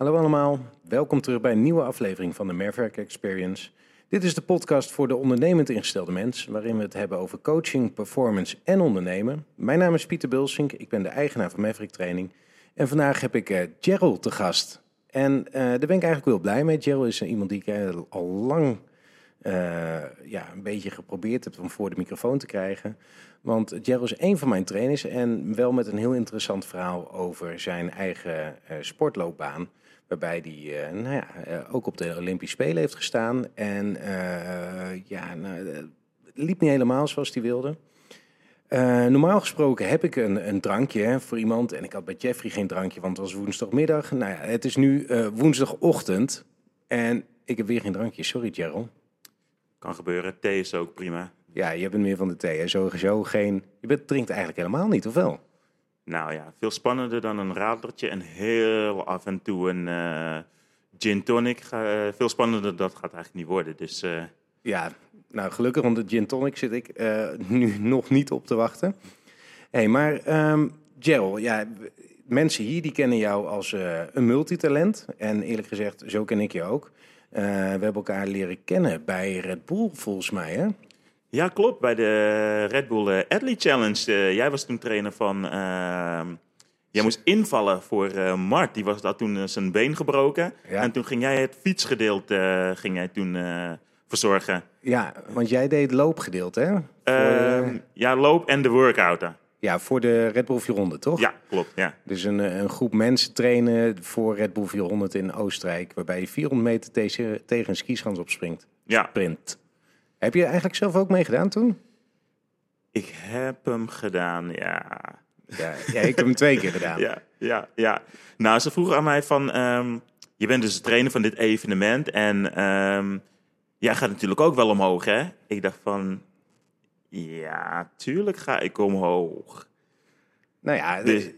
Hallo allemaal, welkom terug bij een nieuwe aflevering van de Merwerk Experience. Dit is de podcast voor de ondernemend ingestelde mens, waarin we het hebben over coaching, performance en ondernemen. Mijn naam is Pieter Bulsink, ik ben de eigenaar van Maverick Training. En vandaag heb ik uh, Gerald te gast. En uh, daar ben ik eigenlijk wel blij mee. Gerald is iemand die ik uh, al lang ja, een beetje geprobeerd heb om voor de microfoon te krijgen. Want Gerald is een van mijn trainers en wel met een heel interessant verhaal over zijn eigen sportloopbaan. Waarbij hij uh, nou ja, uh, ook op de Olympische Spelen heeft gestaan. En uh, ja, nou, het liep niet helemaal zoals hij wilde. normaal gesproken heb ik een, een drankje hè, voor iemand. En ik had bij Jeffrey geen drankje, want het was woensdagmiddag. Nou ja, het is nu woensdagochtend. En ik heb weer geen drankje. Sorry, Gerald. Kan gebeuren. Thee is ook prima. Ja, je bent meer van de thee. Hè? Sowieso geen... Je bent, drinkt eigenlijk helemaal niet, of wel? Nou ja, veel spannender dan een radertje en heel af en toe een uh, gin tonic. Uh, veel spannender dat gaat eigenlijk niet worden. Dus, uh... Ja, nou gelukkig, want de gin tonic zit ik nu nog niet op te wachten. hey, maar um, Gerald, ja, mensen hier die kennen jou als een multitalent. En eerlijk gezegd, zo ken ik je ook. we hebben elkaar leren kennen bij Red Bull, volgens mij, hè? Ja, klopt. Bij de Red Bull Athlete Challenge. Uh, jij was toen trainer van. Uh, jij moest invallen voor uh, Mart. Die was dat toen zijn been gebroken. Ja. En toen ging jij het fietsgedeelte ging jij toen verzorgen. Ja, want jij deed loopgedeelte, hè? Voor, ja, loop en de workout. Ja, voor de Red Bull 400, toch? Ja, klopt. Ja. Dus een, een groep mensen trainen voor Red Bull 400 in Oostenrijk. Waarbij je 400 meter tegen, tegen een skischans opspringt. Ja. Sprint. Heb je eigenlijk zelf ook meegedaan toen? Ik heb hem gedaan, ja. Ja, ja ik heb hem twee keer gedaan. ja, ja, ja. Nou, ze vroegen aan mij van... Um, je bent dus de trainer van dit evenement en um, jij gaat natuurlijk ook wel omhoog, hè? Ik dacht van... Ja, tuurlijk ga ik omhoog. Nou ja, dus,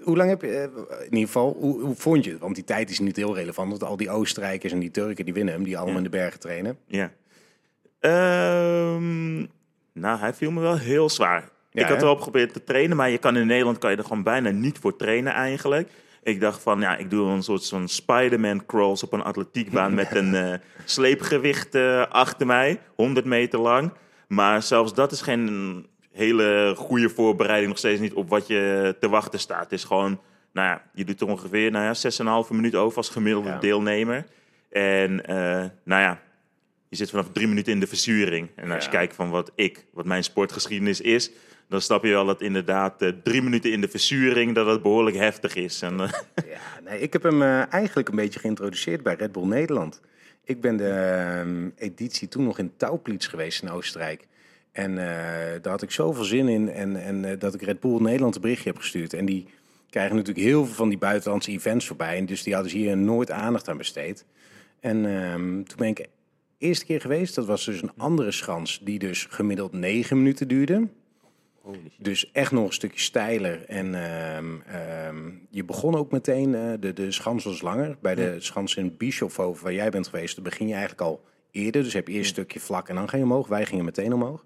hoe lang heb je... Eh, in ieder geval, hoe, hoe, vond je het? Want die tijd is niet heel relevant. Want al die Oostenrijkers en die Turken die winnen hem, die allemaal ja. in de bergen trainen. Ja. Um, nou, hij viel me wel heel zwaar. Ja, ik had wel geprobeerd te trainen, maar je kan in Nederland kan je er gewoon bijna niet voor trainen eigenlijk. Ik dacht van, ja, ik doe een soort van Spider-Man crawls op een atletiekbaan met een uh, sleepgewicht uh, achter mij, 100 meter lang. Maar zelfs dat is geen hele goede voorbereiding, nog steeds niet op wat je te wachten staat. Het is gewoon, nou ja, je doet er ongeveer nou ja, 6,5 minuut over als gemiddelde ja. deelnemer. En uh, nou ja, je zit vanaf drie minuten in de verzuring. En als je kijkt van wat ik, wat mijn sportgeschiedenis is, dan snap je wel dat inderdaad uh, drie minuten in de verzuring, dat het behoorlijk heftig is. En, uh... Ja, nee, ik heb hem uh, eigenlijk een beetje geïntroduceerd bij Red Bull Nederland. Ik ben de editie toen nog in Tauplitz geweest in Oostenrijk. En daar had ik zoveel zin in en, en dat ik Red Bull Nederland een berichtje heb gestuurd. En die krijgen natuurlijk heel veel van die buitenlandse events voorbij. En dus die hadden ze hier nooit aandacht aan besteed. En ehm, toen ben ik eerste keer geweest. Dat was dus een andere schans die dus gemiddeld negen minuten duurde. Dus echt nog een stukje steiler. En uh, je begon ook meteen, uh, de, de schans was langer. Bij de schans in Bischofhoven, waar jij bent geweest, dan begin je eigenlijk al eerder. Dus heb je eerst een stukje vlak en dan ga je omhoog. Wij gingen meteen omhoog.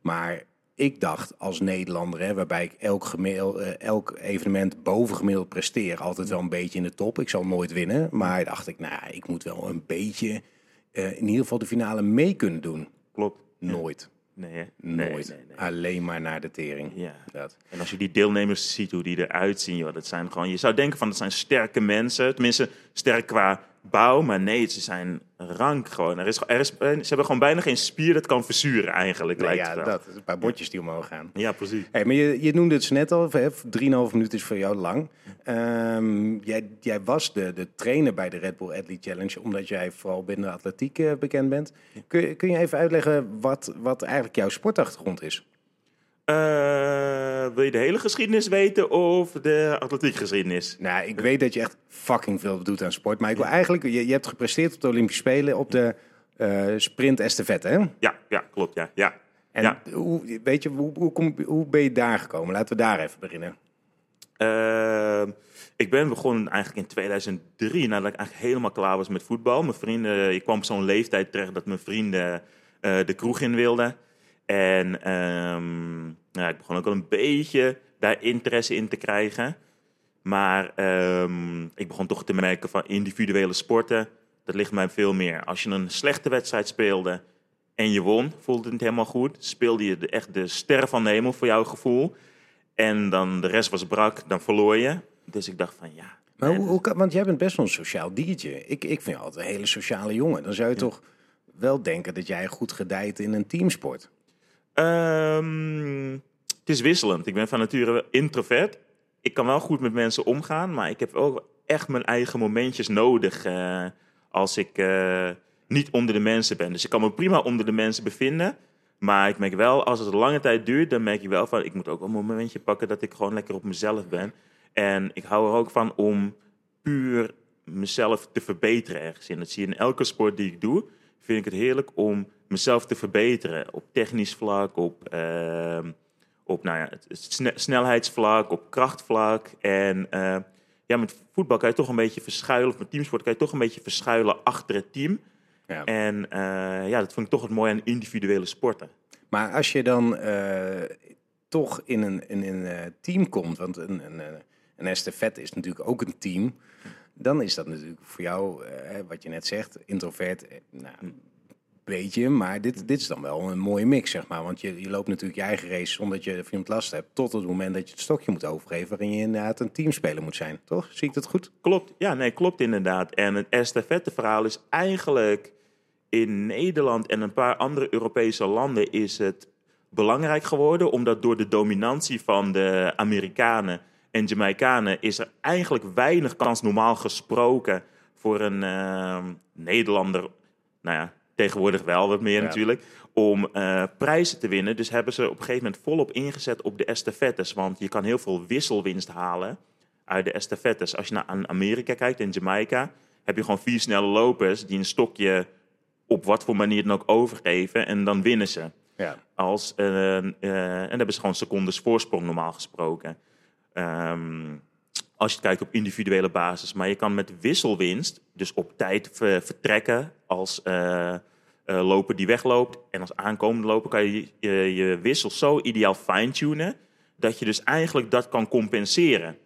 Maar ik dacht als Nederlander, hè, waarbij ik elk, gemiddeld, uh, elk evenement bovengemiddeld presteer, altijd wel een beetje in de top. Ik zal nooit winnen, maar dacht ik, nou, ik moet wel een beetje uh, in ieder geval de finale mee kunnen doen. Klopt. Nooit. Nee, hè? Nooit. Nee, nee, Alleen maar naar de tering. Ja. Dat. En als je die deelnemers ziet, hoe die eruit zien, joh, dat zijn gewoon, je zou denken van, dat zijn sterke mensen. Tenminste, sterk qua bouw, maar nee, ze zijn rank gewoon. Er is, er is, ze hebben gewoon bijna geen spier dat kan verzuren eigenlijk, nee, lijkt ja, het dat. Een paar bordjes die omhoog gaan. Ja, precies. Hey, maar je, je noemde het net al, 3,5 minuten is voor jou lang. Um, jij, jij was de, de trainer bij de Red Bull Athlete Challenge, omdat jij vooral binnen de atletiek uh, bekend bent. Kun, kun je even uitleggen wat, wat eigenlijk jouw sportachtergrond is? Uh, wil je de hele geschiedenis weten of de atletiekgeschiedenis? Nou, ik weet dat je echt fucking veel doet aan sport. Maar ik wil eigenlijk, je, je hebt gepresteerd op de Olympische Spelen op de uh, sprint estafette, hè? Ja, ja, klopt, ja. ja. En ja. hoe, weet je, hoe, hoe, kom, hoe ben je daar gekomen? Laten we daar even beginnen. Uh, ik ben begonnen eigenlijk in 2003, nadat ik eigenlijk helemaal klaar was met voetbal. Mijn vrienden, ik kwam op zo'n leeftijd terecht dat mijn vrienden de kroeg in wilden. En um, nou, ik begon ook al een beetje daar interesse in te krijgen. Maar ehm, ik begon toch te merken van individuele sporten, dat ligt mij veel meer. Als je een slechte wedstrijd speelde en je won, voelde het niet helemaal goed. Speelde je echt de ster van de hemel voor jouw gevoel. En dan de rest was brak, dan verloor je. Dus ik dacht van ja. Maar hoe, hoe kan, want jij bent best wel een sociaal diertje. Ik, ik vind je altijd een hele sociale jongen. Dan zou je toch wel denken dat jij goed gedijt in een teamsport. Ehm, het is wisselend. Ik ben van nature introvert. Ik kan wel goed met mensen omgaan, maar ik heb ook echt mijn eigen momentjes nodig uh, als ik uh, niet onder de mensen ben. Dus ik kan me prima onder de mensen bevinden. Maar ik merk wel, als het een lange tijd duurt, dan merk ik wel van, ik moet ook wel een momentje pakken dat ik gewoon lekker op mezelf ben. En ik hou er ook van om puur mezelf te verbeteren ergens in. Dat zie je in elke sport die ik doe, vind ik het heerlijk om mezelf te verbeteren. Op technisch vlak, op, uh, op nou ja, het snelheidsvlak, op krachtvlak. En uh, ja, met voetbal kan je toch een beetje verschuilen, of met teamsport kan je toch een beetje verschuilen achter het team. Ja. En uh, ja, dat vind ik toch het mooie aan individuele sporten. Maar als je dan uh, toch in een, in een team komt, want een, een, een estafette is natuurlijk ook een team, dan is dat natuurlijk voor jou, wat je net zegt, introvert, nou, beetje, maar dit, dit is dan wel een mooie mix, zeg maar. Want je, je loopt natuurlijk je eigen race zonder dat je het last hebt, tot het moment dat je het stokje moet overgeven, waarin je inderdaad een teamspeler moet zijn, toch? Zie ik dat goed? Klopt, ja, nee, klopt inderdaad. En het estafette verhaal is eigenlijk in Nederland en een paar andere Europese landen is het belangrijk geworden, omdat door de dominantie van de Amerikanen en Jamaicanen is er eigenlijk weinig kans, normaal gesproken, voor een uh, Nederlander, nou ja, tegenwoordig wel wat meer natuurlijk, om uh, prijzen te winnen. Dus hebben ze op een gegeven moment volop ingezet op de estafettes, want je kan heel veel wisselwinst halen uit de estafettes. Als je naar Amerika kijkt, in Jamaica, heb je gewoon vier snelle lopers die een stokje op wat voor manier dan ook overgeven en dan winnen ze. Ja. Als, uh, uh, en dan hebben ze gewoon secondes voorsprong normaal gesproken. Um, als je kijkt op individuele basis. Maar je kan met wisselwinst, dus op tijd vertrekken als uh, loper die wegloopt. En als aankomende loper kan je je, je wissel zo ideaal fine-tunen. Dat je dus eigenlijk dat kan compenseren.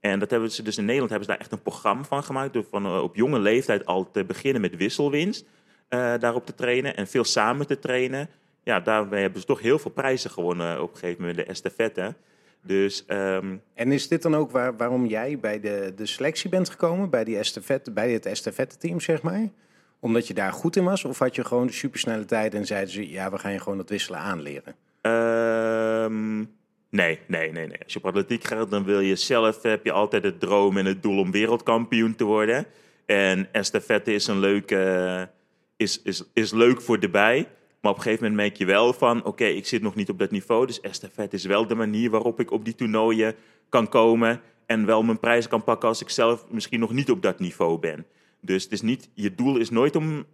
En dat hebben ze dus in Nederland hebben ze daar echt een programma van gemaakt. Door van op jonge leeftijd al te beginnen met wisselwinst. Daarop te trainen en veel samen te trainen. Ja, daarmee hebben ze toch heel veel prijzen gewonnen op een gegeven moment, de estafette. Dus, um... En is dit dan ook waar, waarom jij bij de, de selectie bent gekomen, bij, die estafette, bij het estafette-team, zeg maar? Omdat je daar goed in was? Of had je gewoon de supersnelle tijd en zeiden ze, ja, we gaan je gewoon dat wisselen aanleren? Um, nee, nee, nee, nee. Als je op atletiek gaat, dan wil je zelf, heb je altijd het droom en het doel om wereldkampioen te worden. En estafette is een leuke, is, is, is leuk voor de bij. Maar op een gegeven moment merk je wel van, oké, ik zit nog niet op dat niveau. Dus estafette is wel de manier waarop ik op die toernooien kan komen. En wel mijn prijzen kan pakken als ik zelf misschien nog niet op dat niveau ben. Dus het is niet, je doel is nooit om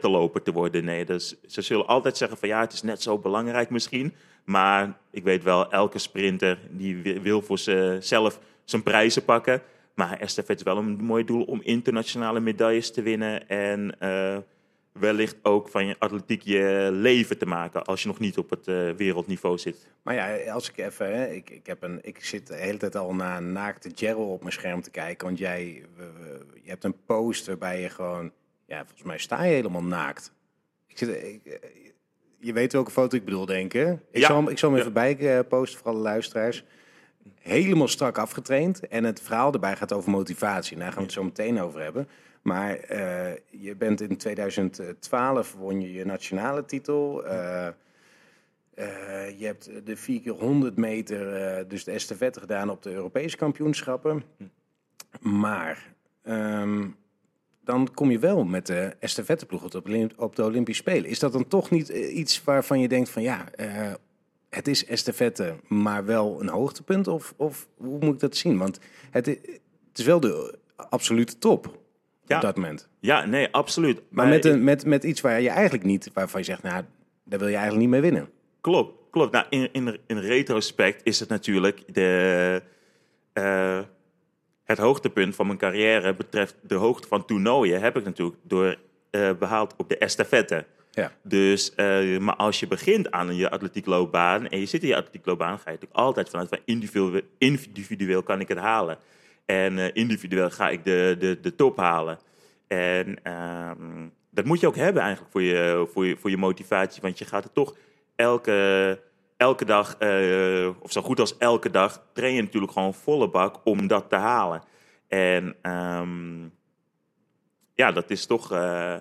loper te worden. Nee, dus ze zullen altijd zeggen van ja, het is net zo belangrijk misschien. Maar ik weet wel, elke sprinter die wil voor zichzelf zijn prijzen pakken. Maar estafette is wel een mooi doel om internationale medailles te winnen. En uh, wellicht ook van je atletiek je leven te maken als je nog niet op het uh, wereldniveau zit. Maar ja, als ik even, hè, ik, ik, heb een, ik zit de hele tijd al naar een naakte Gerald op mijn scherm te kijken, want jij, je hebt een post waarbij je gewoon, ja, volgens mij sta je helemaal naakt. Ik zit, ik, eh, je weet welke foto ik bedoel, denk ik. Ik, ja. zal, ik zal hem even bij uh, posten voor alle luisteraars. Helemaal strak afgetraind en het verhaal erbij gaat over motivatie. Daar gaan we het zo meteen over hebben. Maar uh, je bent in 2012 won je je nationale titel. Uh, uh, je hebt de 4 keer 100 meter, dus de estafette gedaan op de Europese kampioenschappen. Maar um, dan kom je wel met de estafetteploeg op op de Olympische Spelen. Is dat dan toch niet iets waarvan je denkt van ja, het is estafette, maar wel een hoogtepunt? Of, of hoe moet ik dat zien? Want het, het is wel de absolute top ja. op dat moment. Ja, nee, absoluut. Maar, met, een, met, met iets waar je eigenlijk niet, waarvan je zegt, nou, daar wil je eigenlijk niet mee winnen. Klopt, klopt. Nou, in, in, in retrospect is het natuurlijk de, uh, het hoogtepunt van mijn carrière betreft de hoogte van toernooien heb ik natuurlijk door uh, behaald op de estafette. Ja. Dus, uh, maar als je begint aan je atletiekloopbaan en je zit in je atletiekloopbaan, ga je natuurlijk altijd vanuit van individueel, individueel kan ik het halen. En uh, individueel ga ik de, de, de top halen. En ehm, dat moet je ook hebben eigenlijk voor je, voor, je, voor je motivatie. Want je gaat er toch elke, elke dag, uh, of zo goed als elke dag, train je natuurlijk gewoon volle bak om dat te halen. En um, ja, dat is toch uh,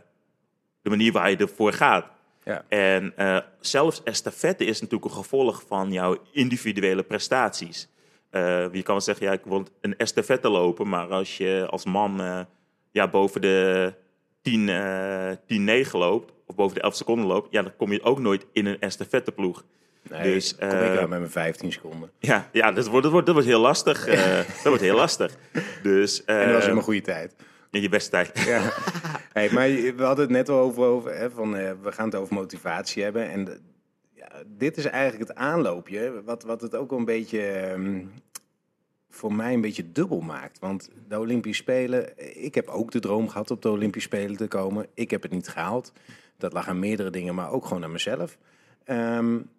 de manier waar je ervoor gaat. Ja. En uh, zelfs estafette is natuurlijk een gevolg van jouw individuele prestaties. Uh, je kan wel zeggen, ja, ik wil een estafette lopen, maar als je als man uh, ja, boven de 10, 10-9 loopt, of boven de 11 seconden loopt, ja, dan kom je ook nooit in een estafetteploeg. Nee, dus, kom ik aan met mijn 15 seconden. Ja, ja dat, wordt, dat, wordt, dat wordt heel lastig. dat wordt heel lastig. Dus, en dat was in mijn goede tijd. In je beste tijd. Ja. Hey, maar we hadden het net al over, over hè, van, uh, we gaan het over motivatie hebben. En dit is eigenlijk het aanloopje, wat, wat het ook een beetje um, voor mij een beetje dubbel maakt. Want de Olympische Spelen, ik heb ook de droom gehad op de Olympische Spelen te komen. Ik heb het niet gehaald. Dat lag aan meerdere dingen, maar ook gewoon aan mezelf. Um,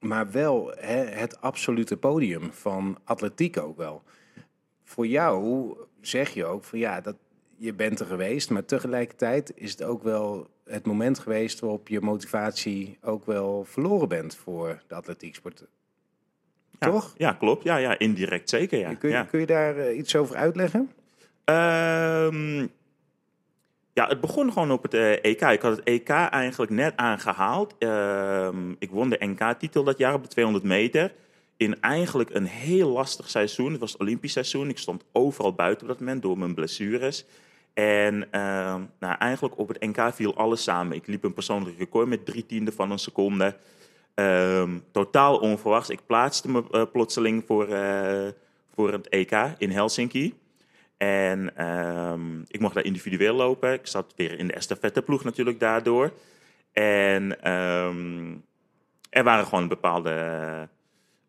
maar wel het absolute podium van atletiek ook wel. Voor jou zeg je ook van ja, dat, je bent er geweest, maar tegelijkertijd is het ook wel het moment geweest waarop je motivatie ook wel verloren bent voor de atletieksport. Ja, Toch? Ja, klopt. Ja, ja, indirect zeker. Ja. Kun, je, ja. kun je daar uh, iets over uitleggen? Um, ja, het begon gewoon op het uh, EK. Ik had het EK eigenlijk net aangehaald. Uh, ik won de NK-titel dat jaar op de 200 meter. In eigenlijk een heel lastig seizoen. Het was het Olympisch seizoen. Ik stond overal buiten op dat moment door mijn blessures. En uh, nou, eigenlijk op het NK viel alles samen. Ik liep een persoonlijk record met drie tiende van een seconde. Um, totaal onverwachts. Ik plaatste me uh, plotseling voor, uh, voor het EK in Helsinki. En um, ik mocht daar individueel lopen. Ik zat weer in de estafetteploeg natuurlijk daardoor. En er waren gewoon bepaalde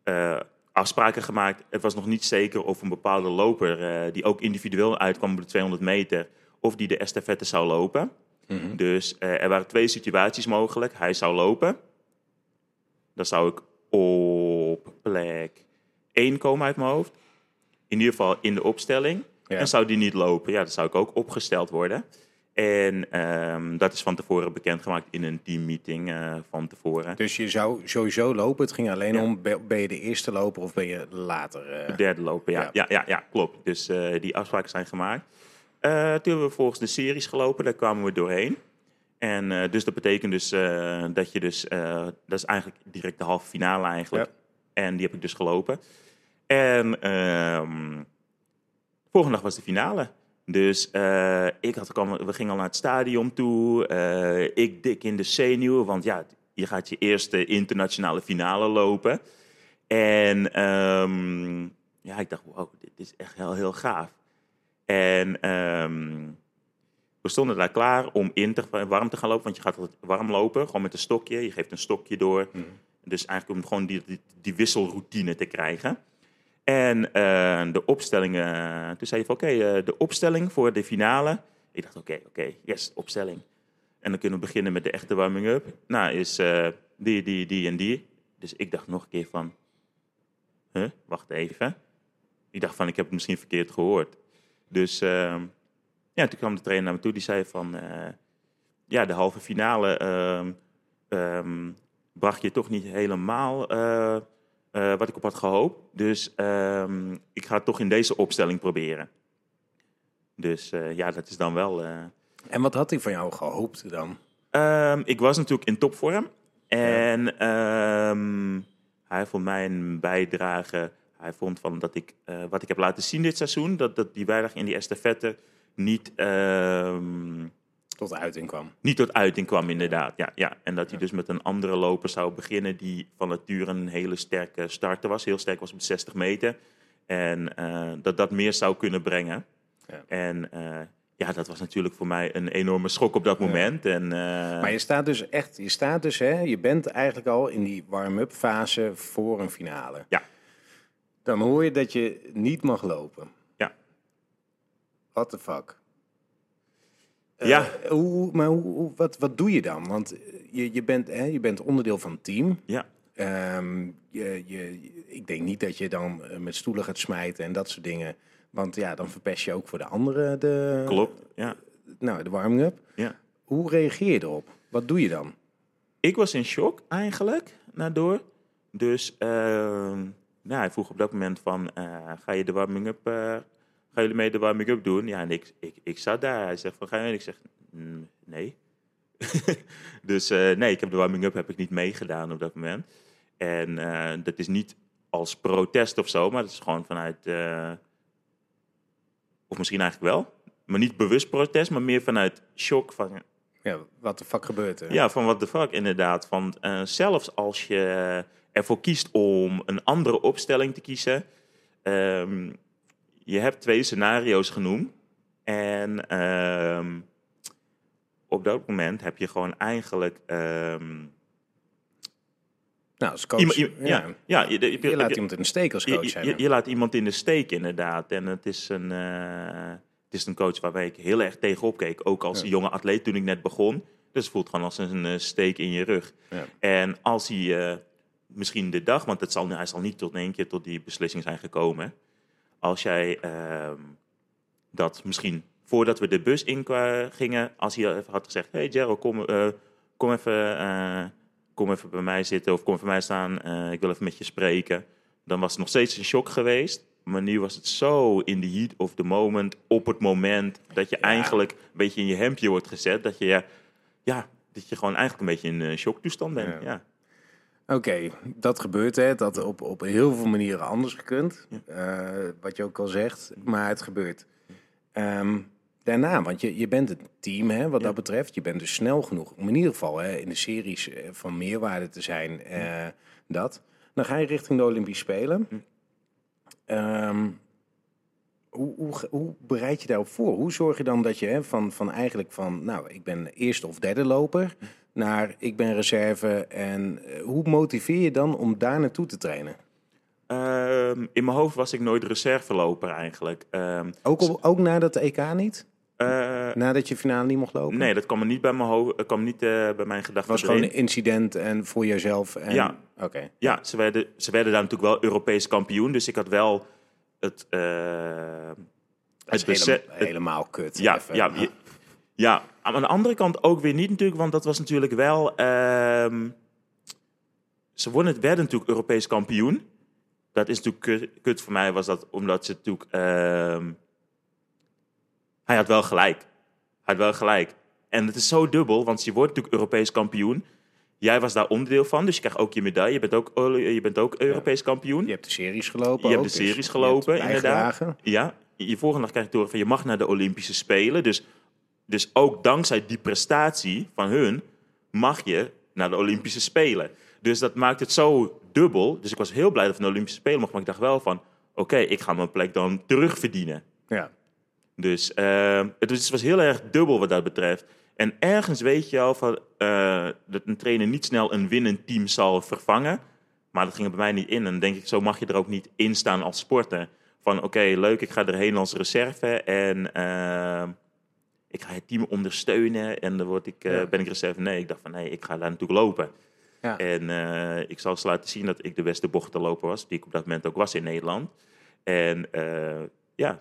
uh, afspraken gemaakt. Het was nog niet zeker of een bepaalde loper uh, die ook individueel uitkwam op de 200 meter, of die de estafette zou lopen. Mm -hmm. Dus uh, er waren twee situaties mogelijk. Hij zou lopen. Dan zou ik op plek 1 komen uit mijn hoofd. In ieder geval in de opstelling. Ja. En zou die niet lopen, ja, dan zou ik ook opgesteld worden. En um, dat is van tevoren bekendgemaakt in een teammeeting uh, van tevoren. Dus je zou sowieso lopen. Het ging alleen ja. om, ben je de eerste loper of ben je later? Uh... De derde loper, ja. Ja, ja, ja, ja klopt. Dus uh, die afspraken zijn gemaakt. toen hebben we volgens de series gelopen. Daar kwamen we doorheen. En dus dat betekent dus dat je dus... dat is eigenlijk direct de halve finale eigenlijk. Ja. En die heb ik dus gelopen. En... Um, volgende dag was de finale. Dus uh, ik had, we gingen al naar het stadion toe. Uh, ik dik in de zenuwen, want ja, je gaat je eerste internationale finale lopen. En um, ja, ik dacht, wow, dit is echt heel, heel gaaf. En um, we stonden daar klaar om in te, warm te gaan lopen, want je gaat warm lopen, gewoon met een stokje. Je geeft een stokje door. Mm. Dus eigenlijk om gewoon die, die, die wisselroutine te krijgen. En uh, de opstellingen, toen zei je van oké, uh, de opstelling voor de finale. Ik dacht oké, oké, yes, opstelling. En dan kunnen we beginnen met de echte warming-up. Nou, is die, die, die en die. Dus ik dacht nog een keer van, huh, wacht even. Ik dacht van, ik heb het misschien verkeerd gehoord. Dus ja, toen kwam de trainer naar me toe, die zei van, ja, de halve finale um, bracht je toch niet helemaal uh, wat ik op had gehoopt. Dus um, ik ga het toch in deze opstelling proberen. Dus uh, ja, dat is dan wel. Uh... En wat had hij van jou gehoopt dan? Um, ik was natuurlijk in topvorm. En ja. um, hij vond mijn bijdrage. Hij vond van dat ik wat ik heb laten zien dit seizoen, dat, dat die bijdrage in die estafette niet tot uiting kwam. Niet tot uiting kwam, inderdaad. Ja, ja. En dat hij dus met een andere loper zou beginnen die van nature een hele sterke starter was. Heel sterk was op 60 meter. En uh, dat dat meer zou kunnen brengen. Ja. En uh, ja, dat was natuurlijk voor mij een enorme schok op dat moment. Ja. En, uh... Maar je staat dus echt, je staat dus, hè, je bent eigenlijk al in die warm-up fase voor een finale. Ja. Dan hoor je dat je niet mag lopen. Ja. What the fuck? Ja. Uh, hoe, maar hoe, wat, wat doe je dan? Want je, je, bent, hè, je bent onderdeel van het team. Ja. Um, je, je, ik denk niet dat je dan met stoelen gaat smijten en dat soort dingen. Want ja, dan verpest je ook voor de anderen de, Klopt, ja. nou, de warming-up. ja. Hoe reageer je erop? Wat doe je dan? Ik was in shock eigenlijk, daardoor. Dus uh, nou, hij vroeg op dat moment van, uh, ga je de warming-up, uh, gaan jullie mee de warming-up doen? Ja, en ik, ik, ik zat daar. Hij zegt van, ga je mee? Ik zeg, mm, nee. dus uh, nee, ik heb de warming-up heb ik niet meegedaan op dat moment. En dat is niet als protest of zo, maar dat is gewoon vanuit, of misschien eigenlijk wel, maar niet bewust protest, maar meer vanuit shock van, ja, wat de fuck gebeurt er? Ja, van wat de fuck inderdaad. Van, zelfs als je ervoor kiest om een andere opstelling te kiezen. Um, je hebt twee scenario's genoemd. En um, op dat moment heb je gewoon eigenlijk... Um, nou, als coach, ja, ja, ja, je, je, je, laat iemand in de steek als coach. Je, je, laat iemand in de steek, inderdaad. En het is een... Uh, het is een coach waarbij ik heel erg tegenop keek. Ook als ja. jonge atleet toen ik net begon. Dus het voelt gewoon als een uh, steek in je rug. Ja. En als hij uh, misschien de dag, want het zal, hij zal niet tot in één keer tot die beslissing zijn gekomen. Als jij uh, dat misschien voordat we de bus in gingen, als hij even had gezegd: Hey Gerald, kom, uh, kom, even, kom even bij mij zitten of kom even bij mij staan. ik wil even met je spreken. Dan was het nog steeds een shock geweest. Maar nu was het zo in the heat of the moment, op het moment, dat je ja. eigenlijk een beetje in je hemdje wordt gezet. Dat je, ja, dat je gewoon eigenlijk een beetje in een shocktoestand bent. Ja. ja. Oké, okay, dat gebeurt hè. Dat op, op heel veel manieren anders gekund. Uh, wat je ook al zegt, maar het gebeurt. Um, daarna, want je, je bent een team hè, wat dat betreft. Je bent dus snel genoeg, om in ieder geval hè, in de series van meerwaarde te zijn. Uh, dat. Dan ga je richting de Olympische Spelen. Um, hoe, hoe, hoe, bereid je daarop voor? Hoe zorg je dan dat je hè, van, van eigenlijk van, nou, ik ben eerste of derde loper, naar ik ben reserve. En uh, hoe motiveer je dan om daar naartoe te trainen? Um, in mijn hoofd was ik nooit reserveloper eigenlijk. Um, ook, op, ook na dat EK niet? Uh, Nadat je finale niet mocht lopen? Nee, dat kwam niet bij mijn, hoofd, kwam niet, uh, bij mijn gedachten. Het was gewoon een incident en voor jezelf? En... Ja, okay. ja ze, werden, ze werden daar natuurlijk wel Europees kampioen. Dus ik had wel het... Uh, het helemaal, helemaal kut. Ja, even. ja, ja, aan de andere kant ook weer niet natuurlijk. Want dat was natuurlijk wel... Uh, ze wonnen, werden natuurlijk Europees kampioen. Dat is natuurlijk kut voor mij, was dat omdat ze natuurlijk... Uh, hij had wel gelijk. Hij had wel gelijk. En het is zo dubbel, want je wordt natuurlijk Europees kampioen. Jij was daar onderdeel van, dus je krijgt ook je medaille. Je bent ook, je bent ook Europees ja. kampioen. Je hebt de series gelopen. Je ook, hebt de series dus gelopen, inderdaad. Ja, je volgende dag krijg je horen van je mag naar de Olympische Spelen. Dus, dus ook dankzij die prestatie van hun mag je naar de Olympische Spelen. Dus dat maakt het zo dubbel. Dus ik was heel blij dat ik naar de Olympische Spelen mocht. Maar ik dacht wel van, oké, okay, ik ga mijn plek dan terugverdienen. Ja. Dus uh, het was heel erg dubbel wat dat betreft. En ergens weet je al van, uh, dat een trainer niet snel een winnend team zal vervangen. Maar dat ging er bij mij niet in. En dan denk ik, zo mag je er ook niet in staan als sporter. Van oké, okay, leuk, ik ga erheen als reserve. En uh, ik ga het team ondersteunen. En dan word ik, uh, ja. ben ik reserve. Nee, ik dacht van nee, ik ga daar natuurlijk lopen. Ja. En ik zal eens laten zien dat ik de beste bochtenloper was. Die ik op dat moment ook was in Nederland. En ja,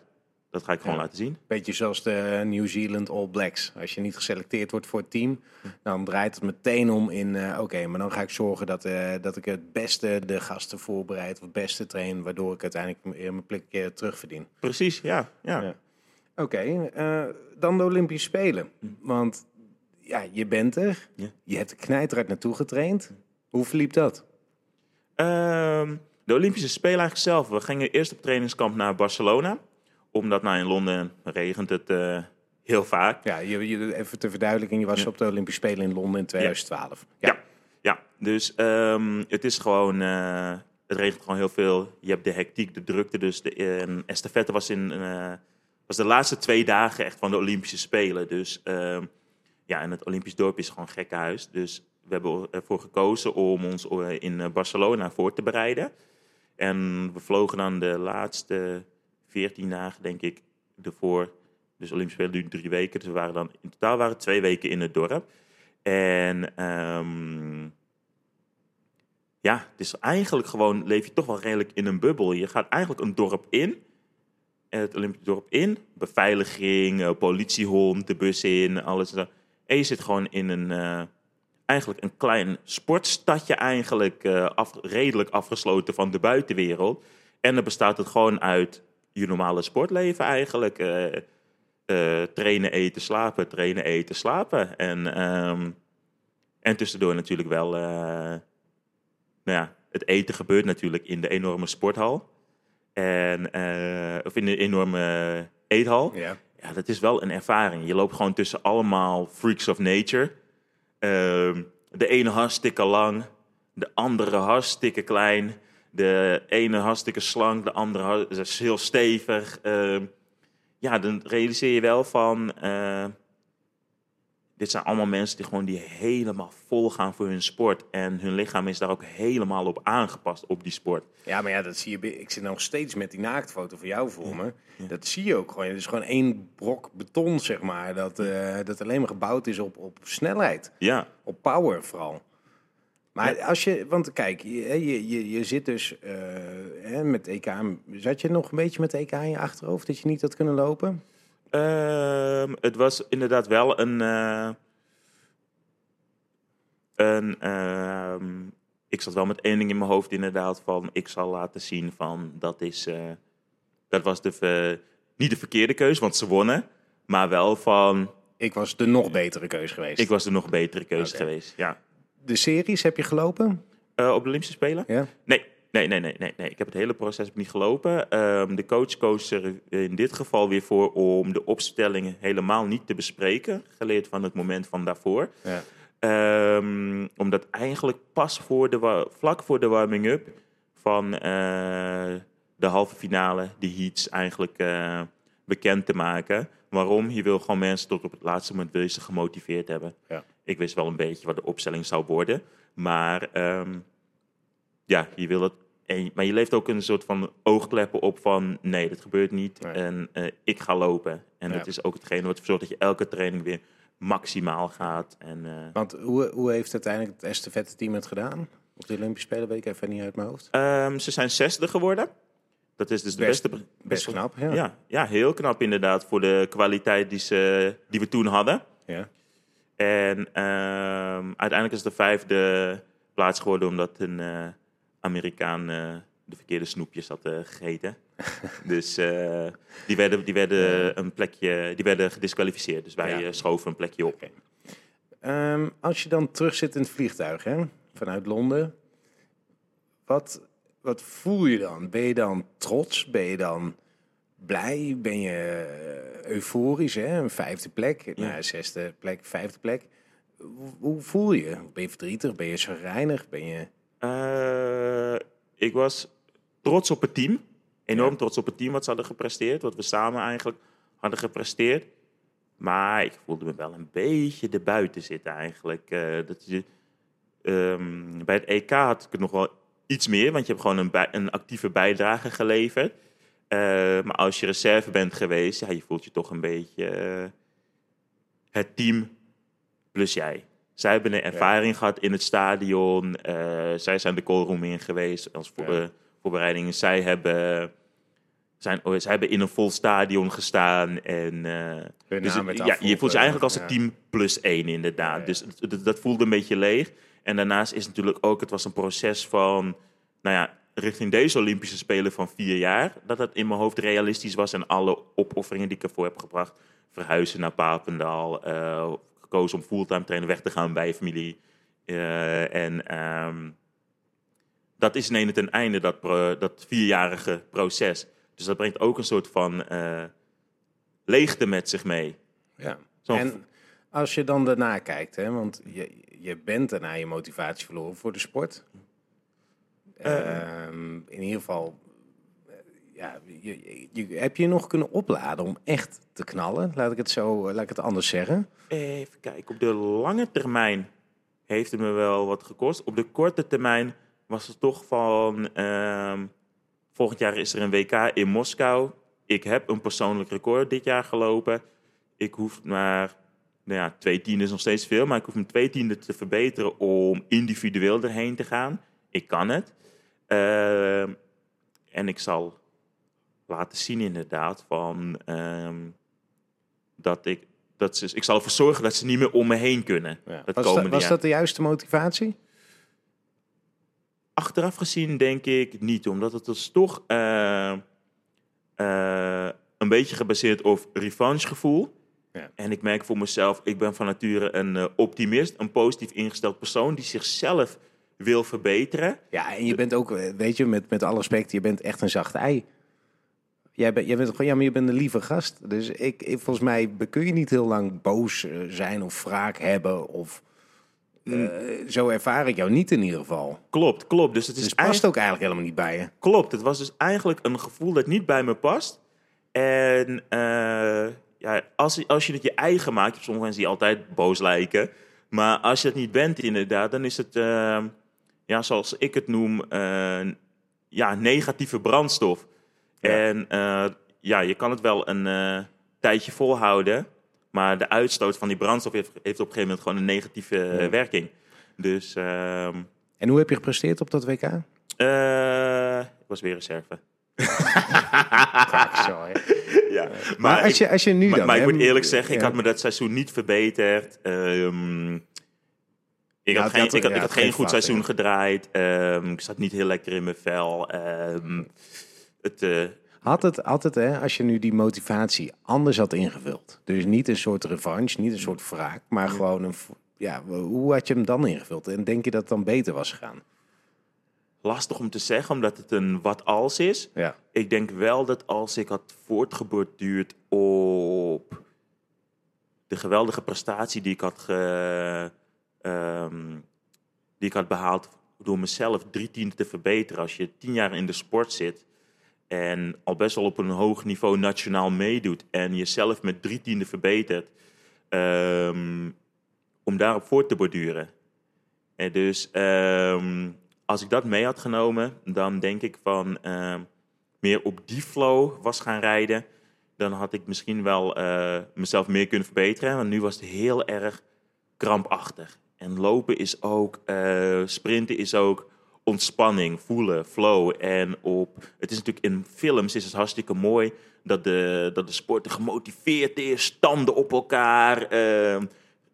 dat ga ik gewoon ja. laten zien. Beetje zoals de New Zealand All Blacks. Als je niet geselecteerd wordt voor het team, dan draait het meteen om in... Uh, Oké, okay, maar dan ga ik zorgen dat, dat ik het beste de gasten voorbereid... of het beste train, waardoor ik uiteindelijk mijn plek terugverdien. Precies, ja. ja. Oké, okay, dan de Olympische Spelen. Want ja, je bent er. Ja. Je hebt er knijteruit naartoe getraind. Hoe verliep dat? Um, de Olympische Spelen eigenlijk zelf. We gingen eerst op trainingskamp naar Barcelona omdat nou in Londen regent het uh, heel vaak. Ja, je, je, even ter verduidelijking, je was ja. op de Olympische Spelen in Londen in 2012. Ja, ja. ja. dus um, het is gewoon, uh, het regent gewoon heel veel. Je hebt de hectiek, de drukte. Dus de uh, estafette was, in, was de laatste twee dagen echt van de Olympische Spelen. Dus ehm, ja, en het Olympisch dorp is gewoon gekke huis. Dus we hebben ervoor gekozen om ons in Barcelona voor te bereiden. En we vlogen dan de laatste 14 dagen, denk ik, ervoor. Dus Olympische Spelen duurt drie weken. Dus we waren dan in totaal waren twee weken in het dorp. En um, ja, het is eigenlijk gewoon, leef je toch wel redelijk in een bubbel. Je gaat eigenlijk een dorp in. Het Olympisch dorp in. Beveiliging, uh, politiehond, de bus in, alles. En je zit gewoon in een, uh, eigenlijk een klein sportstadje eigenlijk, af, redelijk afgesloten van de buitenwereld. En dan bestaat het gewoon uit je normale sportleven eigenlijk. trainen, eten, slapen, trainen, eten, slapen. En, um, en tussendoor natuurlijk wel, nou ja, het eten gebeurt natuurlijk in de enorme sporthal. En, uh, of in een enorme eethal. Ja. ja, dat is wel een ervaring. Je loopt gewoon tussen allemaal freaks of nature. Uh, de ene hartstikke lang, de andere hartstikke klein. De ene hartstikke slank, de andere is heel stevig. Uh, ja, dan realiseer je wel van... Uh, dit zijn allemaal mensen die gewoon die helemaal vol gaan voor hun sport. En hun lichaam is daar ook helemaal op aangepast, op die sport. Ja, maar ja, dat zie je. Ik zit nog steeds met die naaktfoto van jou voor me. Dat zie je ook gewoon. Het is gewoon één brok beton, zeg maar. Dat, uh, dat alleen maar gebouwd is op, op snelheid. Ja. Op power vooral. Maar als je, want kijk, je, je, je zit dus uh, met EK. Zat je nog een beetje met EK in je achterhoofd dat je niet had kunnen lopen? Uh, het was inderdaad wel een. Uh, een uh, ik zat wel met één ding in mijn hoofd, inderdaad. Van ik zal laten zien van dat is. Uh, dat was de, niet de verkeerde keus, want ze wonnen. Maar wel van. Ik was de nog betere keus geweest. Ik was de nog betere keus geweest, ja. De series heb je gelopen? op de Olympische Spelen? Ja. Nee, Nee, nee, nee, nee, nee. Ik heb het hele proces niet gelopen. Um, de coach koos er in dit geval weer voor om de opstellingen helemaal niet te bespreken. Geleerd van het moment van daarvoor. Ja. Um, omdat eigenlijk pas voor de, vlak voor de warming-up van uh, de halve finale de heats eigenlijk uh, bekend te maken. Waarom? Je wil gewoon mensen tot op het laatste moment wil je ze gemotiveerd hebben. Ja. Ik wist wel een beetje wat de opstelling zou worden. Maar um, ja, je wil het. En, maar je leeft ook een soort van oogkleppen op van nee, dat gebeurt niet. En uh, ik ga lopen. En dat is ook hetgene wat ervoor zorgt dat je elke training weer maximaal gaat. En, uh, Want hoe, hoe heeft uiteindelijk het estafette team het gedaan? Op de Olympische Spelen weet ik even niet uit mijn hoofd. Um, ze zijn zesde geworden. Dat is dus de best, beste. Best knap, ja. ja. Ja, heel knap inderdaad voor de kwaliteit die, ze, die we toen hadden. Ja. En um, uiteindelijk is het de vijfde plaats geworden omdat een. Uh, Amerikaan uh, de verkeerde snoepjes had uh, gegeten. dus uh, die werden, die, werden een plekje, die werden gedisqualificeerd. Dus wij ja. schoven een plekje op. Okay. Um, als je dan terug zit in het vliegtuig hè, vanuit Londen, wat, wat voel je dan? Ben je dan trots? Ben je dan blij? Ben je euforisch? Hè? Een vijfde plek, ja. nou, zesde plek, vijfde plek. Hoe, hoe voel je? Ben je verdrietig? Ben je chagrijnig? Ben je... Uh, ik was trots op het team. Enorm trots op het team wat ze hadden gepresteerd. Wat we samen eigenlijk hadden gepresteerd. Maar ik voelde me wel een beetje erbuiten zitten eigenlijk. Uh, dat je, um, bij het EK had ik het nog wel iets meer. Want je hebt gewoon een, bij, een actieve bijdrage geleverd. Uh, maar als je reserve bent geweest, ja, je voelt je toch een beetje het team plus jij. Zij hebben een ervaring gehad in het stadion. Uh, zij zijn de callroom in geweest als voor, ja. voorbereiding. Zij hebben, zijn, oh, zij hebben in een vol stadion gestaan. En, uh, dus het, ja, je voelt je eigenlijk als een team plus één inderdaad. Dus dat, dat voelde een beetje leeg. En daarnaast is natuurlijk ook, het was een proces van, nou ja, richting deze Olympische Spelen van vier jaar. Dat het in mijn hoofd realistisch was en alle opofferingen die ik ervoor heb gebracht. Verhuizen naar Papendal, uh, gekozen om fulltime trainer weg te gaan bij familie. Uh, en um, dat is ineens ten einde, dat, pro, dat vierjarige proces. Dus dat brengt ook een soort van uh, leegte met zich mee. Ja. En als je dan daarna kijkt, hè, want je, je bent daarna je motivatie verloren voor de sport. Uh, in ieder geval ja, je, je, heb je nog kunnen opladen om echt te knallen? Laat ik het zo, laat ik het anders zeggen. Even kijken, op de lange termijn heeft het me wel wat gekost. Op de korte termijn was het toch van, uh, volgend jaar is er een WK in Moskou. Ik heb een persoonlijk record dit jaar gelopen. Ik hoef maar, nou ja, twee tienden is nog steeds veel, maar ik hoef hem twee tienden te verbeteren om individueel erheen te gaan. Ik kan het. Uh, en ik zal laten zien inderdaad van ehm, dat ik dat ze, ik zal ervoor zorgen dat ze niet meer om me heen kunnen. Ja. was, dat, was dat de juiste motivatie? Achteraf gezien denk ik niet, omdat het dus toch uh, uh, een beetje gebaseerd op revanchegevoel. Ja. En ik merk voor mezelf, ik ben van nature een uh, optimist, een positief ingesteld persoon die zichzelf wil verbeteren. Ja, en je bent ook, weet je, met, met alle respect, je bent echt een zacht ei. Jij, bent, jij bent gewoon, ja, maar je bent een lieve gast. Dus ik, ik, volgens mij kun je niet heel lang boos zijn of wraak hebben of uh, zo ervaar ik jou niet in ieder geval. Klopt, klopt. Dus het is dus past ook eigenlijk helemaal niet bij je. Klopt. Het was dus eigenlijk een gevoel dat niet bij me past. En uh, ja, als, als je het je eigen maakt, sommige mensen die altijd boos lijken. Maar als je het niet bent, inderdaad, dan is het, uh, ja, zoals ik het noem, ja, negatieve brandstof. En ja, je kan het wel een tijdje volhouden. Maar de uitstoot van die brandstof heeft, heeft op een gegeven moment gewoon een negatieve eh, werking. Dus, uh, en hoe heb je gepresteerd op dat WK? Uh, ik was weer reserve. ja. Maar, maar, als, je, als je nu maar, dan... Maar ik moet eerlijk zeggen, ik had me dat seizoen niet verbeterd. Um, ik, had geen, ik, had, ik had geen goed seizoen gedraaid. Um, ik zat niet heel lekker in mijn vel. Um, het, uh, had het, altijd, hè, als je nu die motivatie anders had ingevuld. Dus niet een soort revanche, niet een soort wraak, maar gewoon een. Ja, hoe had je hem dan ingevuld? En denk je dat het dan beter was gegaan? Lastig om te zeggen, omdat het een wat als is. Ja. Ik denk wel dat als ik had voortgeborduurd op de geweldige prestatie die ik had, ge, um, die ik had behaald door mezelf drie tienden te verbeteren. Als je tien jaar in de sport zit, en al best wel op een hoog niveau nationaal meedoet en jezelf met drie tienden verbetert, um, om daarop voor te borduren. En dus um, als ik dat mee had genomen, dan denk ik van um, meer op die flow was gaan rijden, dan had ik misschien wel uh, mezelf meer kunnen verbeteren. Want nu was het heel erg krampachtig. En lopen is ook, uh, sprinten is ook ontspanning, voelen, flow. En op, het is natuurlijk in films is het hartstikke mooi dat de, dat de sporter gemotiveerd is, standen op elkaar, uh,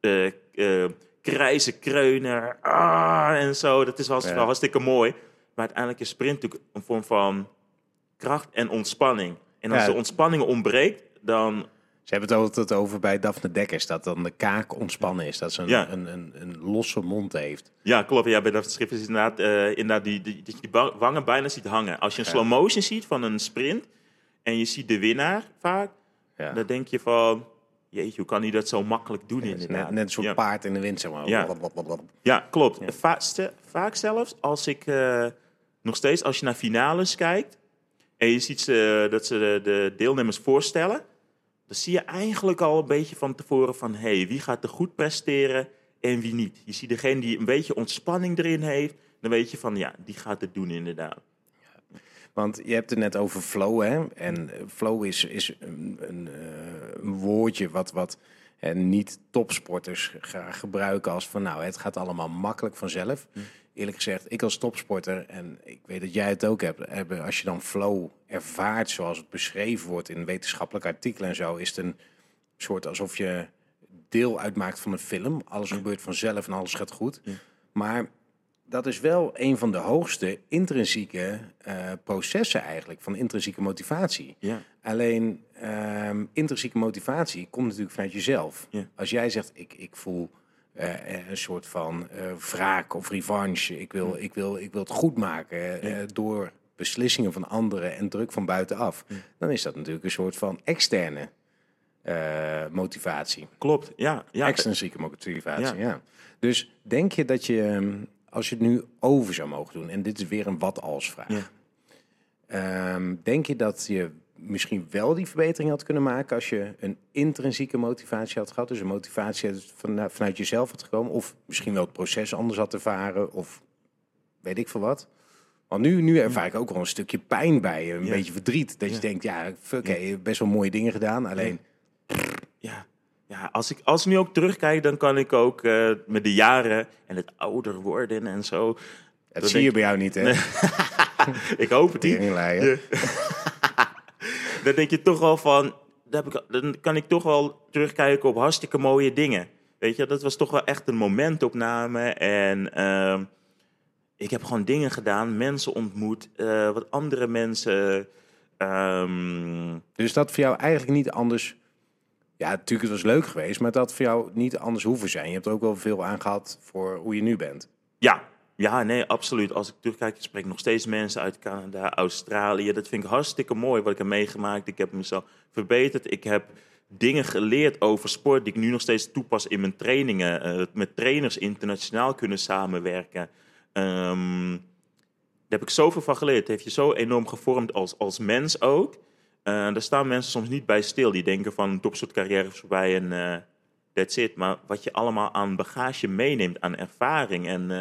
uh, uh, krijzen, kreunen ah, en zo. Dat is wel, ja. hartstikke mooi. Maar uiteindelijk is sprint natuurlijk een vorm van kracht en ontspanning. En als ja. de ontspanning ontbreekt, dan ze hebben het altijd over bij Daphne Dekkers, dat dan de kaak ontspannen is. Dat ze een, ja. een, een, een, losse mond heeft. Ja, klopt. Ja, bij dat schrift is inderdaad, uh, inderdaad die, die, die, die wangen bijna ziet hangen. Als je een slow motion ziet van een sprint en je ziet de winnaar vaak, ja. dan denk je van, jeetje, hoe kan hij dat zo makkelijk doen inderdaad. Net, net een soort paard in de wind, zeg maar. Ja, ja klopt. Va vaak zelfs, als ik uh, nog steeds, als je naar finales kijkt en je ziet ze, dat ze de, de deelnemers voorstellen dan zie je eigenlijk al een beetje van tevoren van... hé, hey, wie gaat er goed presteren en wie niet. Je ziet degene die een beetje ontspanning erin heeft... dan weet je van, ja, die gaat het doen inderdaad. Want je hebt het net over flow, hè? En eh, flow is, is een, een, eh, een woordje wat, wat en niet topsporters graag gebruiken als van nou, het gaat allemaal makkelijk vanzelf. Hm eerlijk gezegd, ik als topsporter, en ik weet dat jij het ook hebt, als je dan flow ervaart zoals het beschreven wordt in wetenschappelijke artikelen en zo, is het een soort alsof je deel uitmaakt van een film. Alles gebeurt vanzelf en alles gaat goed. Maar dat is wel een van de hoogste intrinsieke uh, processen eigenlijk, van intrinsieke motivatie. Ja. Alleen um, intrinsieke motivatie komt natuurlijk vanuit jezelf. Ja. Als jij zegt, ik, ik voel uh, een soort van uh, wraak of revanche. Ik wil, ik wil, ik wil het goed maken uh, door beslissingen van anderen en druk van buitenaf. Dan is dat natuurlijk een soort van externe motivatie. Klopt, ja. ja. Extrinsieke motivatie, ja. ja. Dus denk je dat je, ehm, als je het nu over zou mogen doen... en dit is weer een wat-als vraag... Um, denk je dat je misschien wel die verbetering had kunnen maken als je een intrinsieke motivatie had gehad. Dus een motivatie van, vanuit jezelf had gekomen. Of misschien wel het proces anders had ervaren. Of weet ik veel wat. Want nu, nu ervaar ik ook wel een stukje pijn bij je. Een beetje verdriet. Dat je denkt, ja, oké, okay, best wel mooie dingen gedaan. Alleen... Ja, ja als, ik, als ik nu ook terugkijk, dan kan ik ook uh, met de jaren en het ouder worden en zo... Dat zie je bij jou niet, hè? ik hoop het niet. Dan denk je toch wel van, dan, heb ik, dan kan ik toch wel terugkijken op hartstikke mooie dingen. Weet je, dat was toch wel echt een momentopname. En ehm, ik heb gewoon dingen gedaan, mensen ontmoet, uh, wat andere mensen. Um... Dus dat voor jou eigenlijk niet anders. Ja, natuurlijk, het was leuk geweest, maar dat voor jou niet anders hoeven zijn. Je hebt er ook wel veel aan gehad voor hoe je nu bent. Ja, ja, nee, absoluut. Als ik terugkijk, ik spreek nog steeds mensen uit Canada, Australië. Dat vind ik hartstikke mooi wat ik heb meegemaakt. Ik heb mezelf verbeterd. Ik heb dingen geleerd over sport die ik nu nog steeds toepas in mijn trainingen. Uh, met trainers internationaal kunnen samenwerken. Um, daar heb ik zoveel van geleerd. Het heeft je zo enorm gevormd als, als mens ook. Uh, daar staan mensen soms niet bij stil. Die denken van topsoort carrière is voorbij en uh, that's it. Maar wat je allemaal aan bagage meeneemt, aan ervaring. En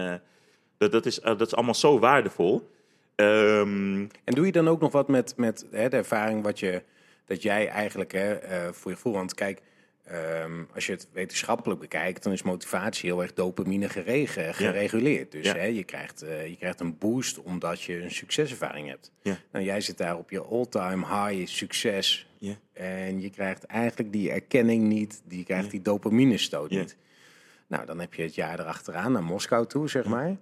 dat, dat, is, dat is allemaal zo waardevol. Um, en doe je dan ook nog wat met, met hè, de ervaring wat je dat jij eigenlijk hè, uh, voor je gevoel, want kijk, um, als je het wetenschappelijk bekijkt, dan is motivatie heel erg dopamine geregen, gereguleerd. Dus ja. hè, je, krijgt, uh, je krijgt een boost omdat je een succeservaring hebt. Ja. Nou, jij zit daar op je all-time high succes. Ja. En je krijgt eigenlijk die erkenning niet, die krijgt die dopamine stoot niet. Nou, dan heb je het jaar erachteraan naar Moskou toe, zeg maar.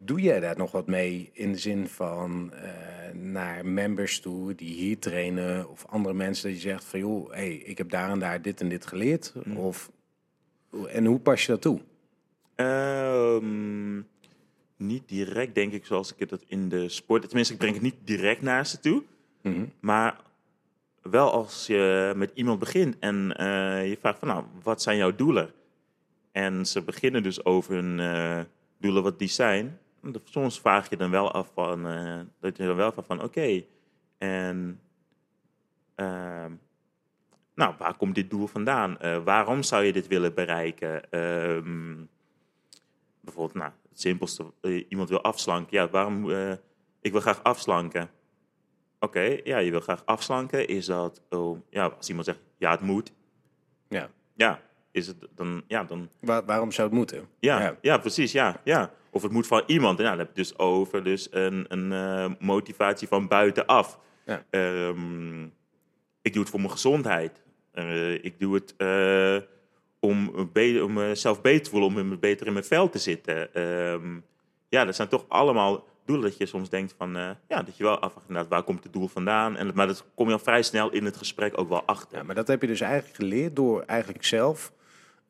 Doe jij daar nog wat mee in de zin van uh, naar members toe die hier trainen of andere mensen dat je zegt van joh, hey, ik heb daar en daar dit en dit geleerd? Mm. Of, en hoe pas je dat toe? Um, niet direct, denk ik, zoals ik het in de sport. Tenminste, ik breng het niet direct naar ze toe. Mm -hmm. Maar wel als je met iemand begint en uh, je vraagt van nou, wat zijn jouw doelen? En ze beginnen dus over hun uh, doelen wat die zijn soms vraag je dan wel af van, uh, dat je dan wel van, van oké, en uh, nou, waar komt dit doel vandaan? Uh, waarom zou je dit willen bereiken? Uh, bijvoorbeeld, nou, het simpelste, uh, iemand wil afslanken. Ja, waarom, ik wil graag afslanken. Oké, okay, ja, je wil graag afslanken. Is dat, oh, ja, als iemand zegt, ja, het moet. Ja. Ja, is het dan, ja, dan... Waar, waarom zou het moeten? Ja, ja, ja. precies, ja, ja. Of het moet van iemand. Nou, dan heb je dus over dus een, een uh, motivatie van buitenaf. Ja. Um, ik doe het voor mijn gezondheid. Uh, ik doe het uh, om, om mezelf beter te voelen, om beter in mijn vel te zitten. Um, ja, dat zijn toch allemaal doelen dat je soms denkt van... ja, dat je wel afvraagt, waar komt het doel vandaan? En, maar dat kom je al vrij snel in het gesprek ook wel achter. Ja, maar dat heb je dus eigenlijk geleerd door eigenlijk zelf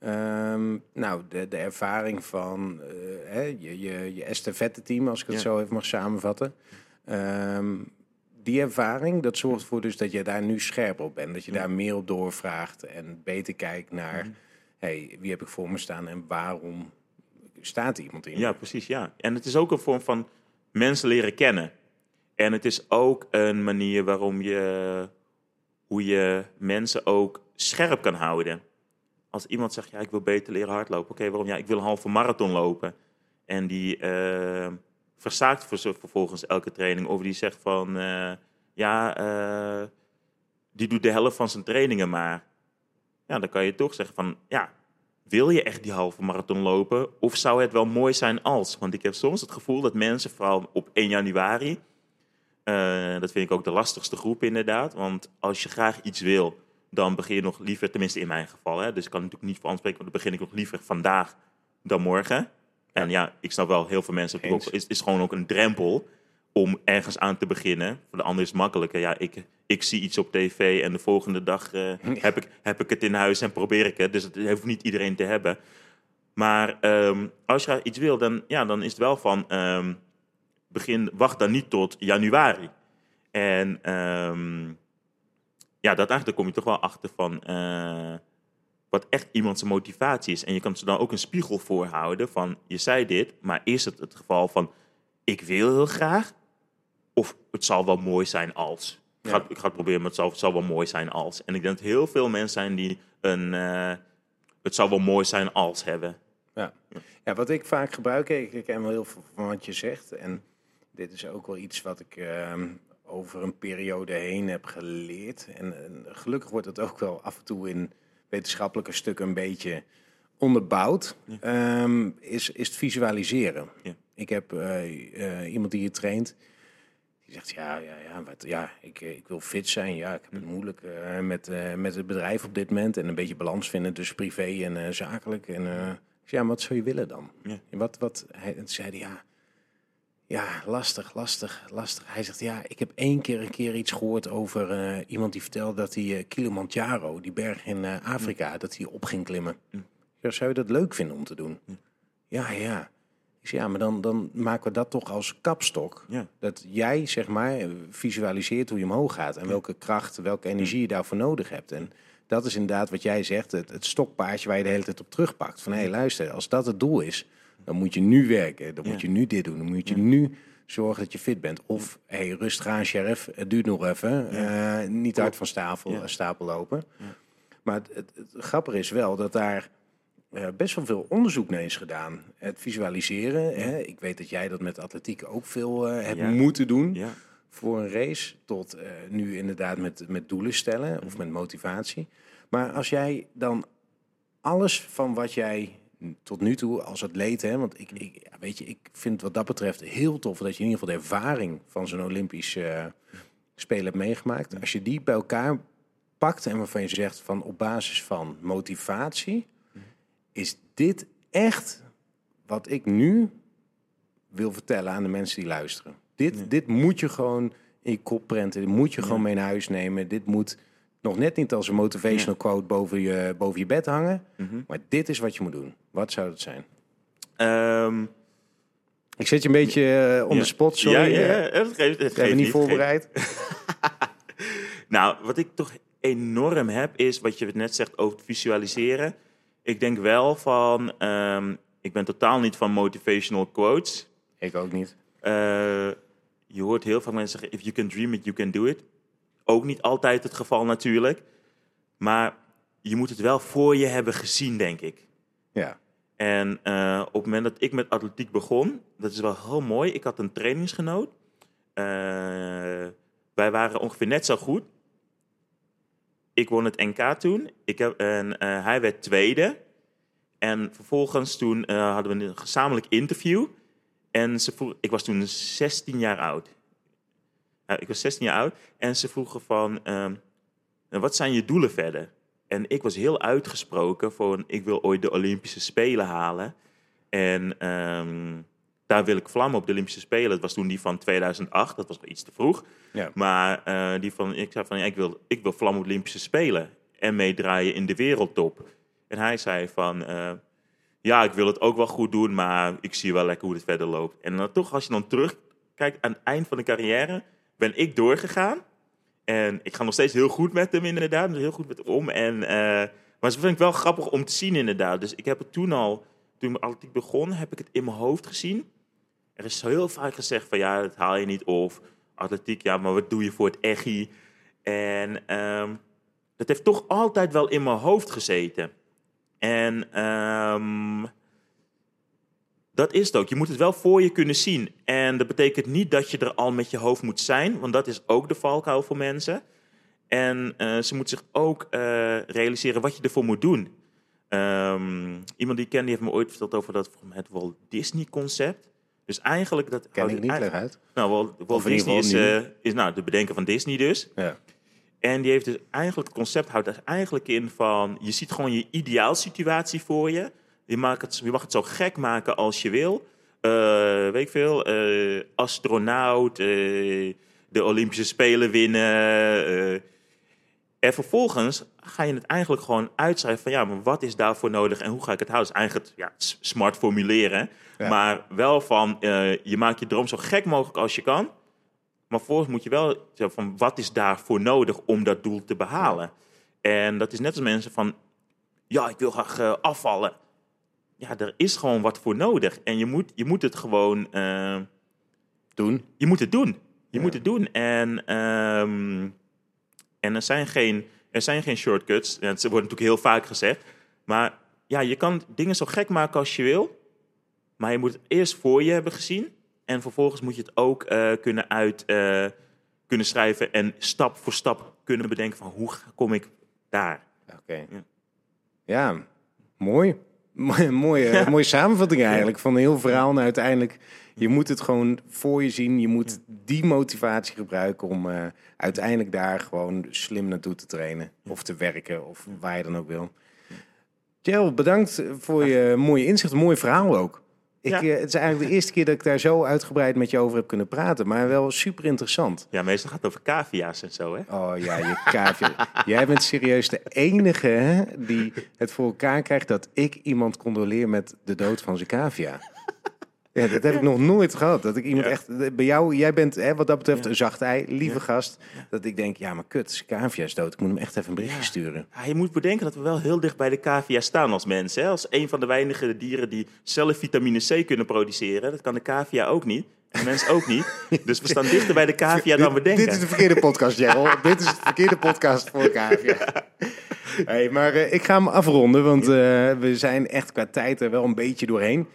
Um, nou, de, de ervaring van uh, hè, je, je, je estafette-team, als ik het ja. zo even mag samenvatten. Um, die ervaring, dat zorgt ervoor dus dat je daar nu scherp op bent. Dat je ja. daar meer op doorvraagt en beter kijkt naar... Mm. hey, wie heb ik voor me staan en waarom staat iemand in? Ja, precies, ja. En het is ook een vorm van mensen leren kennen. En het is ook een manier waarom je... hoe je mensen ook scherp kan houden als iemand zegt, ja, ik wil beter leren hardlopen. Oké, waarom? Ja, ik wil een halve marathon lopen. En die uh, verzaakt vervolgens elke training. Of die zegt van, uh, ja, uh, die doet de helft van zijn trainingen maar. Ja, dan kan je toch zeggen van, ja, wil je echt die halve marathon lopen? Of zou het wel mooi zijn als? Want ik heb soms het gevoel dat mensen, vooral op 1 januari... dat vind ik ook de lastigste groep inderdaad. Want als je graag iets wil dan begin je nog liever, tenminste in mijn geval, hè, dus ik kan natuurlijk niet voor spreken, maar dan begin ik nog liever vandaag dan morgen. En ja, ik snap wel, heel veel mensen, het is, is gewoon ook een drempel om ergens aan te beginnen. Voor de ander is het makkelijker. Ja, ik, ik zie iets op tv en de volgende dag uh, heb, ik, heb ik het in huis en probeer ik het. Dus het hoeft niet iedereen te hebben. Maar um, als je iets wil, dan, ja, dan is het wel van... Um, begin, wacht dan niet tot januari. En um, ja, dat eigenlijk kom je toch wel achter van uh, wat echt iemands motivatie is. En je kan ze dan ook een spiegel voorhouden van je zei dit, maar is het het geval van ik wil heel graag of het zal wel mooi zijn als. Ik, ga, ik ga het proberen, maar het zal, het zal wel mooi zijn als. En ik denk dat heel veel mensen zijn die een uh, het zal wel mooi zijn als hebben. Ja. ja, wat ik vaak gebruik, ik, ik ken wel heel veel van wat je zegt. En dit is ook wel iets wat ik uh, over een periode heen heb geleerd. En, en, gelukkig wordt het ook wel af en toe in wetenschappelijke stukken een beetje onderbouwd. is, is het visualiseren. Ja. Ik heb uh, uh, iemand die je traint. Die zegt, ja, ja, ja, wat, ja ik, ik wil fit zijn. Ja, ik heb het moeilijk uh, met, met het bedrijf op dit moment. En een beetje balans vinden tussen privé en zakelijk. En ja, wat zou je willen dan? Ja. Wat, wat, hij zei, ja, ja, lastig, lastig, lastig. Hij zegt, ja, ik heb één keer een keer iets gehoord over iemand die vertelde dat hij Kilimanjaro, die berg in Afrika, dat hij op ging klimmen. Ja, zou je dat leuk vinden om te doen? Ja, ja. Ik zeg, ja, maar dan, dan maken we dat toch als kapstok. Ja. Dat jij, zeg maar, visualiseert hoe je omhoog gaat. En welke kracht, welke energie je daarvoor nodig hebt. En dat is inderdaad wat jij zegt, het, het stokpaardje waar je de hele tijd op terugpakt. Van hé, hey, luister, als dat het doel is, dan moet je nu werken. Dan moet je nu dit doen. Dan moet je nu zorgen dat je fit bent. Of, hé, hey, rustig aan, sheriff, het duurt nog even. Uh, niet hard van stapel, stapel lopen. Maar het, het, het grappige is wel dat daar uh, best wel veel onderzoek naar is gedaan. Het visualiseren. Hè? Ik weet dat jij dat met atletiek ook veel uh, hebt moeten doen. Voor een race. Tot nu inderdaad met, met doelen stellen of met motivatie. Maar als jij dan alles van wat jij tot nu toe als atleet, hè, want ik, ik, weet je, ik vind wat dat betreft heel tof dat je in ieder geval de ervaring van zo'n Olympisch Spelen hebt meegemaakt. Als je die bij elkaar pakt en waarvan je zegt van op basis van motivatie is dit echt wat ik nu wil vertellen aan de mensen die luisteren. Dit, dit moet je gewoon in je kop prenten. Dit moet je gewoon mee naar huis nemen. Dit moet nog net niet als een motivational quote boven je, boven je bed hangen. Mhm. Maar dit is wat je moet doen. Wat zou het zijn? Ehm, ik zet je een beetje uh, on the spot, sorry. Ja, ja, het geeft, het geeft niet voorbereid. nou, wat ik toch enorm heb, is wat je net zegt over het visualiseren ik denk wel van, um, ik ben totaal niet van motivational quotes. Ik ook niet. Uh, je hoort heel vaak mensen zeggen, if you can dream it, you can do it. Ook niet altijd het geval natuurlijk. Maar je moet het wel voor je hebben gezien, denk ik. Ja. En uh, op het moment dat ik met atletiek begon, dat is wel heel mooi. Ik had een trainingsgenoot. Uh, wij waren ongeveer net zo goed ik won het NK toen. Ik heb, en uh, hij werd tweede. En vervolgens toen hadden we een gezamenlijk interview. En ze vroeg, ik was toen 16 jaar oud. Uh, ik was 16 jaar oud. En ze vroegen van, ehm, wat zijn je doelen verder? En ik was heel uitgesproken van, ik wil ooit de Olympische Spelen halen. En um, daar wil ik vlammen op de Olympische Spelen. Dat was toen die van 2008, dat was wel iets te vroeg. Ja. Maar uh, die van, ik zei van, ja, ik, wil, ik wil vlammen op de Olympische Spelen. En meedraaien in de wereldtop. En hij zei van, uh, ja, ik wil het ook wel goed doen, maar ik zie wel lekker hoe het verder loopt. En dan toch, als je dan terugkijkt aan het eind van de carrière, ben ik doorgegaan. En ik ga nog steeds heel goed met hem inderdaad, heel goed met hem om. En, uh, maar dat vind ik wel grappig om te zien inderdaad. Dus ik heb het toen al, toen ik atletiek begon, heb ik het in mijn hoofd gezien. Er is heel vaak gezegd van ja, dat haal je niet. Of atletiek, ja, maar wat doe je voor het echi? En um, dat heeft toch altijd wel in mijn hoofd gezeten. En um, dat is het ook. Je moet het wel voor je kunnen zien. En dat betekent niet dat je er al met je hoofd moet zijn, want dat is ook de valkuil voor mensen. En uh, ze moeten zich ook uh, realiseren wat je ervoor moet doen. Um, iemand die ik ken, die heeft me ooit verteld over dat het Walt Disney-concept. Dus eigenlijk... Dat, Ken ik niet, leg uit. Nou, Walt, Walt Disney is, uh, is nou, de bedenker van Disney dus. Ja. En die heeft dus eigenlijk, het concept houdt eigenlijk in van... je ziet gewoon je ideaalsituatie voor je. Je, maakt het, je mag het zo gek maken als je wil. Uh, weet ik veel, uh, astronaut, de Olympische Spelen winnen... En vervolgens ga je het eigenlijk gewoon uitschrijven van ja, maar wat is daarvoor nodig en hoe ga ik het houden? Dus eigenlijk ja, smart formuleren, maar wel van je maakt je droom zo gek mogelijk als je kan. Maar vervolgens moet je wel zeggen van wat is daarvoor nodig om dat doel te behalen. En dat is net als mensen van ja, ik wil graag afvallen. Ja, er is gewoon wat voor nodig. En je moet, je moet het gewoon uh, doen. Je moet het doen. Je ja. moet het doen. En um, en er zijn geen, er zijn geen shortcuts. Dat wordt natuurlijk heel vaak gezegd. Maar ja, je kan dingen zo gek maken als je wil. Maar je moet het eerst voor je hebben gezien. En vervolgens moet je het ook uh, kunnen uit uh, kunnen schrijven. En stap voor stap kunnen bedenken van hoe kom ik daar. Oké. Ja. ja. mooi. Mooie, mooie samenvatting eigenlijk van een heel verhaal. En uiteindelijk, je moet het gewoon voor je zien. Je moet die motivatie gebruiken om uh, uiteindelijk daar gewoon slim naartoe te trainen. Of te werken, of waar je dan ook wil. Gerald, bedankt voor je mooie inzicht. Mooi verhaal ook. Ik, ja. Eh, het is eigenlijk de eerste keer dat ik daar zo uitgebreid met je over heb kunnen praten. Maar wel super interessant. Ja, meestal gaat het over cavia's en zo, hè? Oh ja, je cavia. Jij bent serieus de enige hè, die het voor elkaar krijgt dat ik iemand condoleer met de dood van zijn cavia. Ja, dat heb ik nog nooit gehad. Dat ik iemand echt. Bij jou, jij bent hè, wat dat betreft een zacht ei, lieve gast. Dat ik denk, ja, maar kut, cavia is dood. Ik moet hem echt even een berichtje sturen. Je moet bedenken dat we wel heel dicht bij de cavia staan als mensen. Hè? Als een van de weinige dieren die zelf vitamine C kunnen produceren. Dat kan de cavia ook niet. En mens ook niet. Dus we staan dichter bij de cavia dan we denken. Dit is de verkeerde podcast, Gerald. dit is de verkeerde podcast voor cavia. Hey, maar uh, ik ga hem afronden, want uh, we zijn echt qua tijd er wel een beetje doorheen.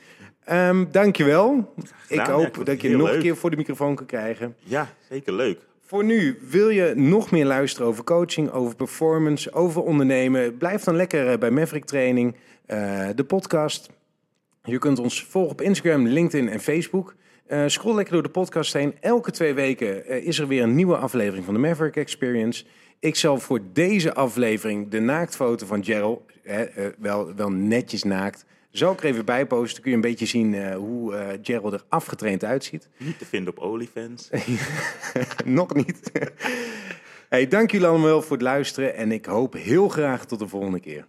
Um, dankjewel. ik hoop dat je nog een keer voor de microfoon kan krijgen. Ja, zeker leuk. Voor nu, wil je nog meer luisteren over coaching, over performance, over ondernemen? Blijf dan lekker eh, bij Maverick Training, uh, de podcast. Je kunt ons volgen op Instagram, LinkedIn en Facebook. Uh, scroll lekker door de podcast heen. Elke twee weken uh, is er weer een nieuwe aflevering van de Maverick Experience. Ik zal voor deze aflevering de naaktfoto van Gerald, wel, wel netjes naakt, zal ik er even bij posten. Kun je een beetje zien uh, hoe uh, Gerald er afgetraind uitziet. Niet te vinden op OnlyFans. Nog niet. hey, dank jullie allemaal wel voor het luisteren. En ik hoop heel graag tot de volgende keer.